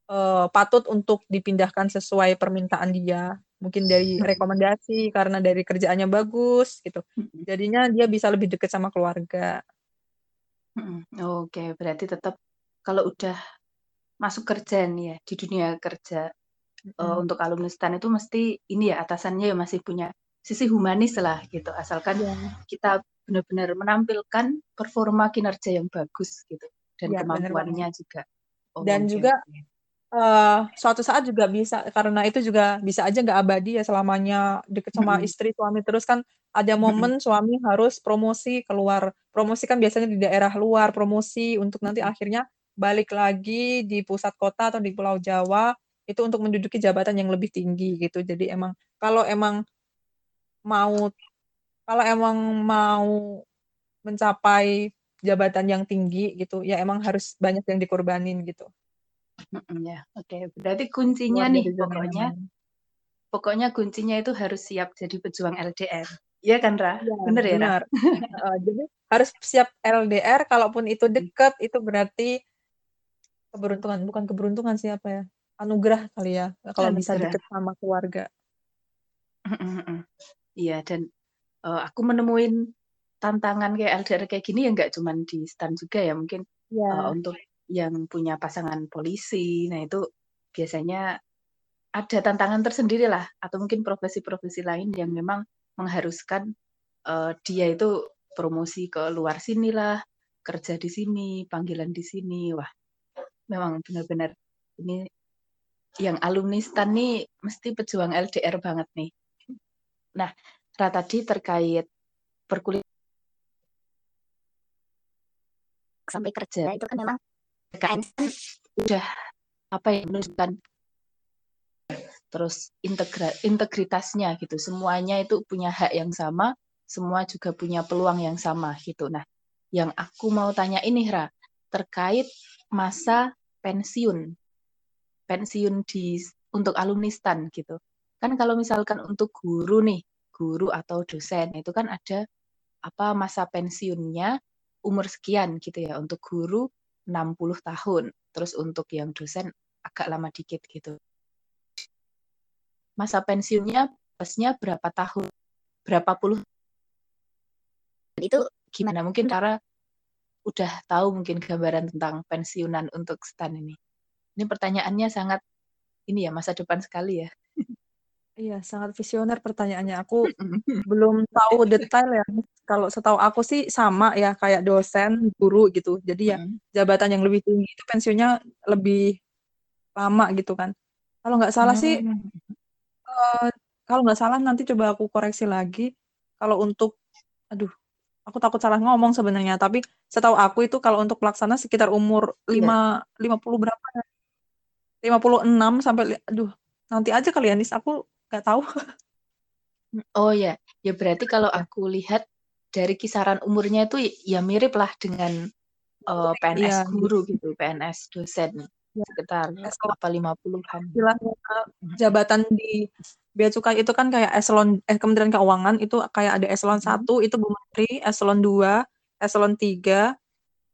eee, patut untuk dipindahkan sesuai permintaan dia. Mungkin dari Mhm. rekomendasi, karena dari kerjaannya bagus gitu. Mhm. Jadinya dia bisa lebih dekat sama keluarga. Mhm. Oke, berarti tetap kalau udah masuk kerja nih ya, di dunia kerja, eee, Mhm. untuk alumni STAN itu mesti ini ya, atasannya ya masih punya sisi humanis lah gitu, asalkan Iya. kita benar-benar menampilkan performa kinerja yang bagus gitu, dan Iya, bener banget. kemampuannya juga. Dan Oke juga. Eee, suatu saat juga bisa karena itu juga bisa aja nggak abadi ya selamanya deket sama Mhm. istri, suami terus kan ada momen suami harus promosi keluar. Promosi kan biasanya di daerah luar, promosi untuk nanti akhirnya balik lagi di pusat kota atau di Pulau Jawa itu untuk menduduki jabatan yang lebih tinggi gitu. Jadi emang kalau emang mau kalau emang mau mencapai jabatan yang tinggi gitu, ya emang harus banyak yang dikorbanin gitu. Ya, oke. Berarti kuncinya nih pokoknya pokoknya kuncinya itu harus siap jadi pejuang LDR. Iya kan, Ra? Ya, bener ya, benar. uh, jadi harus siap LDR, kalaupun itu dekat, itu berarti keberuntungan. Bukan keberuntungan siapa ya? Anugerah kali ya, kalau Anugerah. bisa deket sama keluarga. Iya, dan uh, aku menemuin tantangan kayak LDR kayak gini ya nggak cuma di stan juga ya, mungkin ya. uh, untuk yang punya pasangan polisi, nah itu biasanya ada tantangan tersendiri lah, atau mungkin profesi-profesi lain yang memang mengharuskan uh, dia itu promosi ke luar sini lah, kerja di sini, panggilan di sini, wah memang benar-benar ini yang alumni STAN nih mesti pejuang LDR banget nih. Nah, tadi terkait perkuliahan sampai kerja itu kan memang KN kan? Udah apa ya menunjukkan terus integra, integritasnya gitu. Semuanya itu punya hak yang sama semua juga punya peluang yang sama gitu. Nah yang aku mau tanya ini Ra terkait masa pensiun. Pensiun di untuk alumni stan gitu. Kan kalau misalkan untuk guru nih guru atau dosen itu kan ada apa masa pensiunnya umur sekian gitu ya. Untuk guru 60 tahun terus untuk yang dosen agak lama dikit gitu masa pensiunnya pasnya berapa tahun, berapa puluh. Itu gimana? Mungkin cara udah tahu mungkin gambaran tentang pensiunan untuk stan ini. Ini pertanyaannya sangat ini ya masa depan sekali ya. Iya, sangat visioner pertanyaannya. Aku belum tahu detail ya. Kalau setahu aku sih sama ya kayak dosen, guru gitu. Jadi ya jabatan yang lebih tinggi itu pensiunnya lebih lama gitu kan. Kalau nggak salah hmm. sih Eh, kalau nggak salah nanti coba aku koreksi lagi, kalau untuk aduh, aku takut salah ngomong sebenarnya, tapi setahu aku itu kalau untuk pelaksana sekitar umur iya. lima lima puluh berapa ya? lima puluh enam sampai aduh, nanti aja kali ya Nis, aku nggak tahu. Oh ya, ya berarti kalau aku lihat dari kisaran umurnya itu ya mirip lah dengan, uh, eh, PNS Iya. guru gitu, PNS dosen. Ya, sekitar apa lima puluhan. Mhm. jabatan di bea cukai itu kan kayak eselon eh Kementerian Keuangan itu kayak ada eselon satu itu Bu Menteri, eselon dua eselon tiga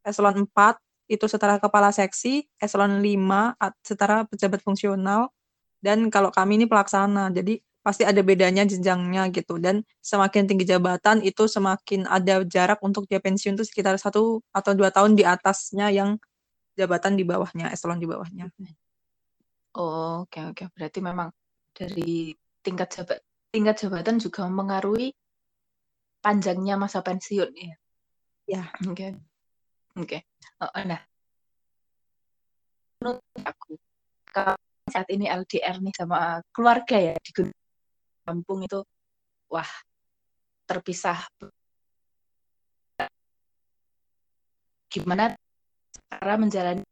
eselon empat itu setara kepala seksi, eselon lima setara pejabat fungsional, dan kalau kami ini pelaksana. Jadi pasti ada bedanya jenjangnya gitu dan semakin tinggi jabatan itu semakin ada jarak untuk dia pensiun itu sekitar satu atau dua tahun di atasnya yang jabatan di bawahnya, eselon di bawahnya. Oh, oke okay, oke. Okay. Berarti memang dari tingkat jabat tingkat jabatan juga mengaruhi panjangnya masa pensiun ya. Ya. Oke. Okay. Oke. Okay. Oh, nah, menurut aku kalau saat ini LDR nih sama keluarga ya di kampung itu wah terpisah gimana cara menjalani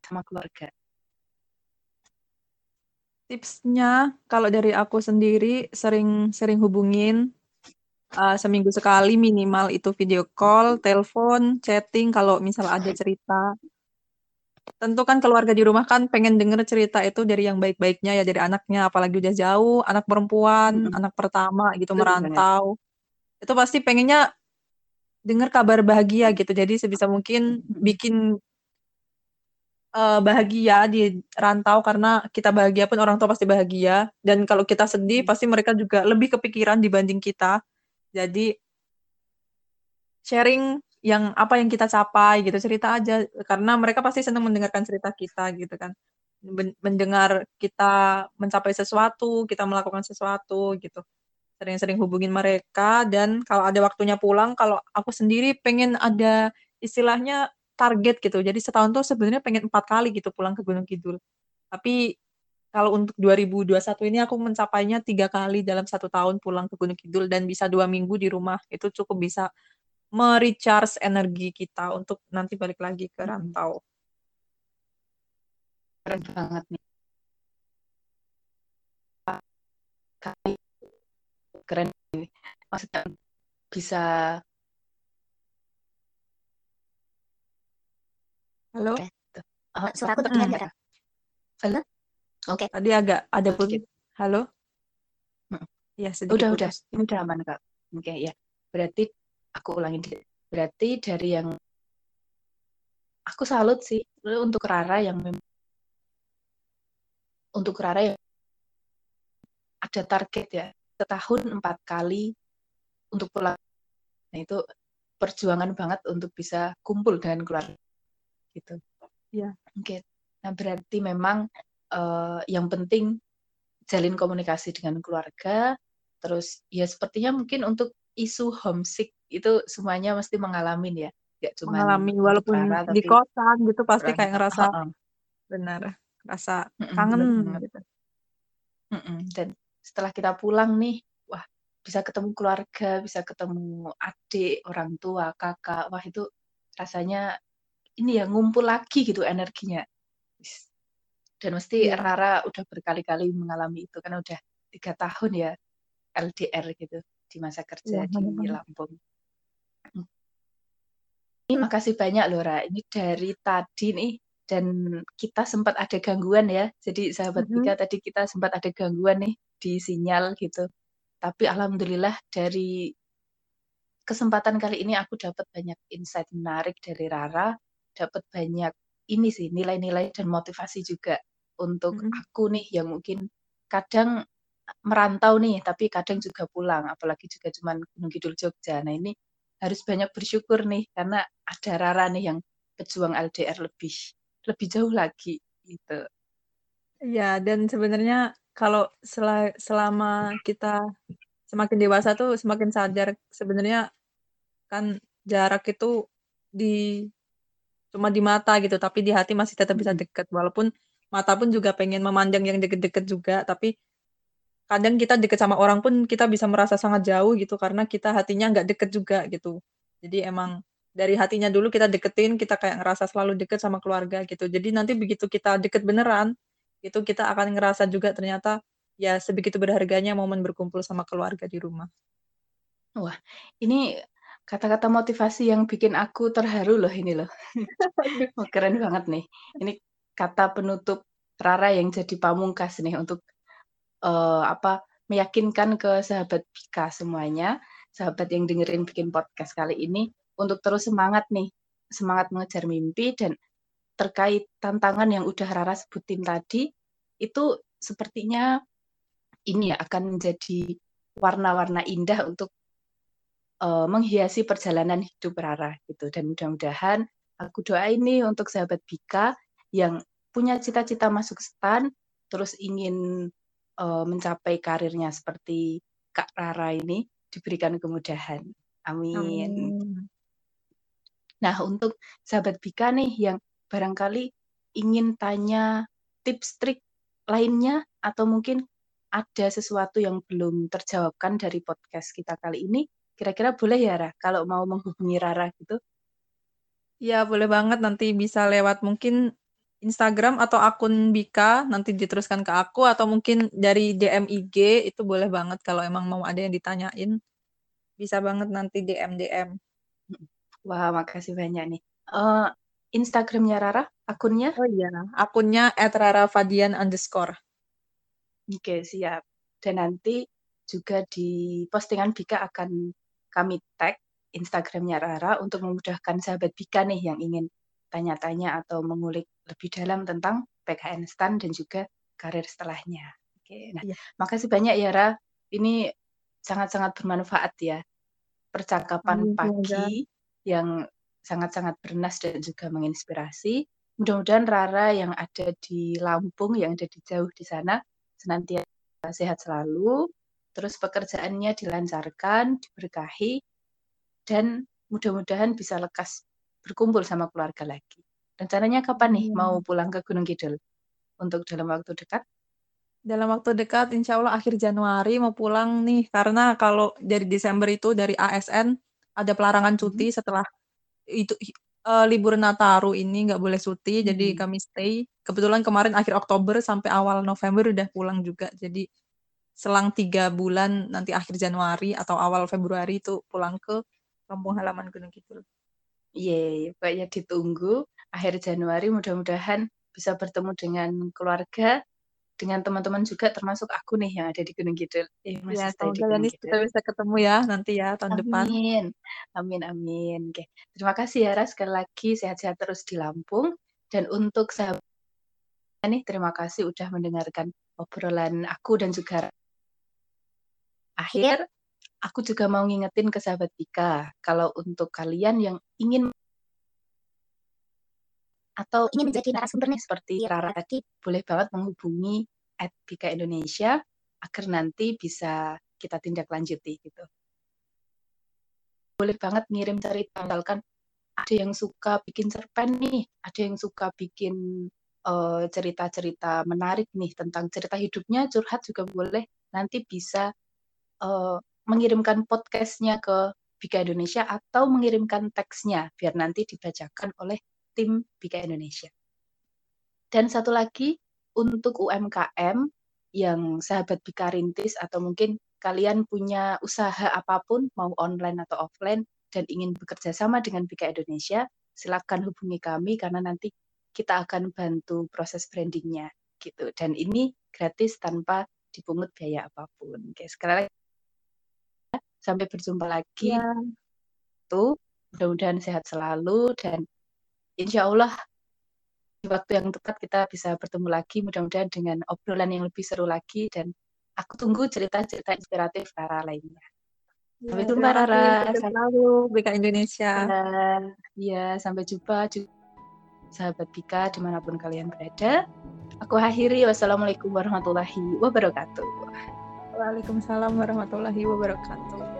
sama keluarga? Tipsnya, kalau dari aku sendiri sering-sering hubungin uh, seminggu sekali minimal itu video call, telepon, chatting kalau misal ada cerita. Tentu kan keluarga di rumah kan pengen denger cerita itu dari yang baik-baiknya ya dari anaknya, apalagi udah jauh, anak perempuan, hmm. anak pertama gitu Betul merantau. Banget. Itu pasti pengennya dengar kabar bahagia gitu. Jadi sebisa mungkin bikin uh, bahagia di rantau karena kita bahagia pun orang tua pasti bahagia dan kalau kita sedih pasti mereka juga lebih kepikiran dibanding kita. Jadi sharing yang apa yang kita capai gitu cerita aja. Karena mereka pasti senang mendengarkan cerita kita gitu kan. Mendengar kita mencapai sesuatu kita melakukan sesuatu gitu. Sering-sering hubungin mereka dan kalau ada waktunya pulang kalau aku sendiri pengen ada istilahnya target gitu. Jadi setahun tuh sebenarnya pengen empat kali gitu pulang ke Gunung Kidul. Tapi kalau untuk 2021 ini aku mencapainya tiga kali dalam satu tahun pulang ke Gunung Kidul dan bisa dua minggu di rumah. Itu cukup bisa merecharge energi kita untuk nanti balik lagi ke rantau. keren banget nih. Keren maksudnya bisa halo? Oh, suara aku terdengar nggak? Halo? Oke. Okay. tadi agak ada pun halo? Ya sedikit udah udah. Ini udah aman kak. Oke okay, ya. Berarti aku ulangi berarti dari yang aku salut sih untuk Rara yang untuk Rara yang ada target ya setahun empat kali untuk pulang. Nah itu perjuangan banget untuk bisa kumpul dengan keluarga gitu. Ya. Oke. Okay. Nah berarti memang uh, yang penting jalin komunikasi dengan keluarga. Terus ya sepertinya mungkin untuk isu homesick itu semuanya mesti mengalami ya. Gak cuma mengalami walaupun di kosan gitu pasti kayak ngerasa uh -uh. benar rasa kangen mm -mm, gitu. Mm -mm. Dan setelah kita pulang nih, wah bisa ketemu keluarga, bisa ketemu adik, orang tua, kakak, wah itu rasanya ini ya ngumpul lagi gitu energinya. Dan mesti yeah. Rara udah berkali-kali mengalami itu karena udah tiga tahun ya LDR gitu di masa kerja yeah, di bener. Lampung. Ini makasih banyak loh Ra. Ini dari tadi nih dan kita sempat ada gangguan ya. Jadi sahabat mm -hmm. Pika tadi kita sempat ada gangguan nih di sinyal gitu. Tapi alhamdulillah dari kesempatan kali ini aku dapat banyak insight menarik dari Rara, dapat banyak ini sih nilai-nilai dan motivasi juga untuk mm -hmm. aku nih yang mungkin kadang merantau nih, tapi kadang juga pulang, apalagi juga cuman Gunung Kidul Jogja. Nah ini harus banyak bersyukur nih karena ada Rara nih yang pejuang LDR lebih lebih jauh lagi gitu. Ya, dan sebenarnya kalau sel selama kita semakin dewasa tuh semakin sadar sebenarnya kan jarak itu di cuma di mata gitu, tapi di hati masih tetap bisa dekat. Walaupun mata pun juga pengen memandang yang deket-deket juga, tapi kadang kita deket sama orang pun kita bisa merasa sangat jauh gitu karena kita hatinya nggak deket juga gitu. Jadi emang dari hatinya dulu kita deketin, kita kayak ngerasa selalu deket sama keluarga gitu. Jadi nanti begitu kita deket beneran, itu kita akan ngerasa juga ternyata ya sebegitu berharganya momen berkumpul sama keluarga di rumah. Wah, ini kata-kata motivasi yang bikin aku terharu loh ini loh. (laughs) oh, keren banget nih. Ini kata penutup Rara yang jadi pamungkas nih untuk uh, apa meyakinkan ke sahabat Bika semuanya, sahabat yang dengerin bikin podcast kali ini untuk terus semangat nih, semangat mengejar mimpi dan terkait tantangan yang udah Rara sebutin tadi, itu sepertinya ini ya akan menjadi warna-warna indah untuk uh, menghiasi perjalanan hidup Rara gitu. Dan mudah-mudahan aku doain nih untuk sahabat Bika yang punya cita-cita masuk stan, terus ingin uh, mencapai karirnya seperti Kak Rara ini diberikan kemudahan. Amin. Amin. Nah, untuk sahabat Bika nih yang barangkali ingin tanya tips trik lainnya atau mungkin ada sesuatu yang belum terjawabkan dari podcast kita kali ini, kira-kira boleh ya Ra kalau mau menghubungi Rara gitu? Ya, boleh banget nanti bisa lewat mungkin Instagram atau akun Bika nanti diteruskan ke aku atau mungkin dari DM IG itu boleh banget kalau emang mau ada yang ditanyain. Bisa banget nanti DM DM. Wah, makasih banyak nih. Uh, Instagramnya Rara, akunnya? Oh iya, akunnya @rarafadian underscore. Oke, siap. Dan nanti juga di postingan Bika akan kami tag Instagramnya Rara untuk memudahkan sahabat Bika nih yang ingin tanya-tanya atau mengulik lebih dalam tentang PKN STAN dan juga karir setelahnya. Oke, nah, ya. makasih banyak ya Ra. Ini sangat-sangat bermanfaat ya percakapan pagi yang sangat-sangat bernas dan juga menginspirasi. Mudah-mudahan Rara yang ada di Lampung, yang ada di jauh di sana, senantiasa sehat selalu, terus pekerjaannya dilancarkan, diberkahi, dan mudah-mudahan bisa lekas berkumpul sama keluarga lagi. Rencananya kapan nih hmm. mau pulang ke Gunung Kidul? Untuk dalam waktu dekat? Dalam waktu dekat, insya Allah akhir Januari mau pulang nih. Karena kalau dari Desember itu dari ASN ada pelarangan cuti hmm. setelah itu uh, libur Nataru ini nggak boleh cuti, hmm. jadi kami stay. Kebetulan kemarin akhir Oktober sampai awal November udah pulang juga. Jadi selang tiga bulan nanti akhir Januari atau awal Februari itu pulang ke kampung halaman Gunung Kidul. Iya, pokoknya ditunggu akhir Januari mudah-mudahan bisa bertemu dengan keluarga, dengan teman-teman juga termasuk aku nih yang ada di Gunung Kidul. Eh, ya, semoga kita bisa ketemu ya nanti ya tahun amin. depan. Amin, amin, amin. Oke, terima kasih ya Ras sekali lagi sehat-sehat terus di Lampung dan untuk sahabat nih terima kasih udah mendengarkan obrolan aku dan juga akhir aku juga mau ngingetin ke sahabat Pika kalau untuk kalian yang ingin atau ingin menjadi narasumber nih seperti ya, Rara tadi boleh banget menghubungi at Bika Indonesia agar nanti bisa kita tindak lanjuti gitu. Boleh banget ngirim cerita misalkan ada yang suka bikin cerpen nih, ada yang suka bikin cerita eh, cerita-cerita menarik nih tentang cerita hidupnya, curhat juga boleh. Nanti bisa uh, mengirimkan podcastnya ke Bika Indonesia atau mengirimkan teksnya biar nanti dibacakan oleh tim Bika Indonesia. Dan satu lagi untuk UMKM yang sahabat Bika rintis atau mungkin kalian punya usaha apa pun mau online atau offline dan ingin bekerja sama dengan Bika Indonesia, silakan hubungi kami karena nanti kita akan bantu proses brandingnya gitu. Dan ini gratis tanpa dipungut biaya apa pun. Oke, sekali lagi sampai berjumpa lagi. Ya. Tuh, mudah-mudahan sehat selalu dan insya Allah di waktu yang tepat kita bisa bertemu lagi mudah-mudahan dengan obrolan yang lebih seru lagi dan aku tunggu cerita-cerita inspiratif Rara lainnya. Ya, sampai jumpa Rara. Selalu Bika Indonesia. Ya, ya sampai jumpa sahabat Bika di mana pun kalian berada. Aku akhiri wassalamualaikum warahmatullahi wabarakatuh. Waalaikumsalam warahmatullahi wabarakatuh.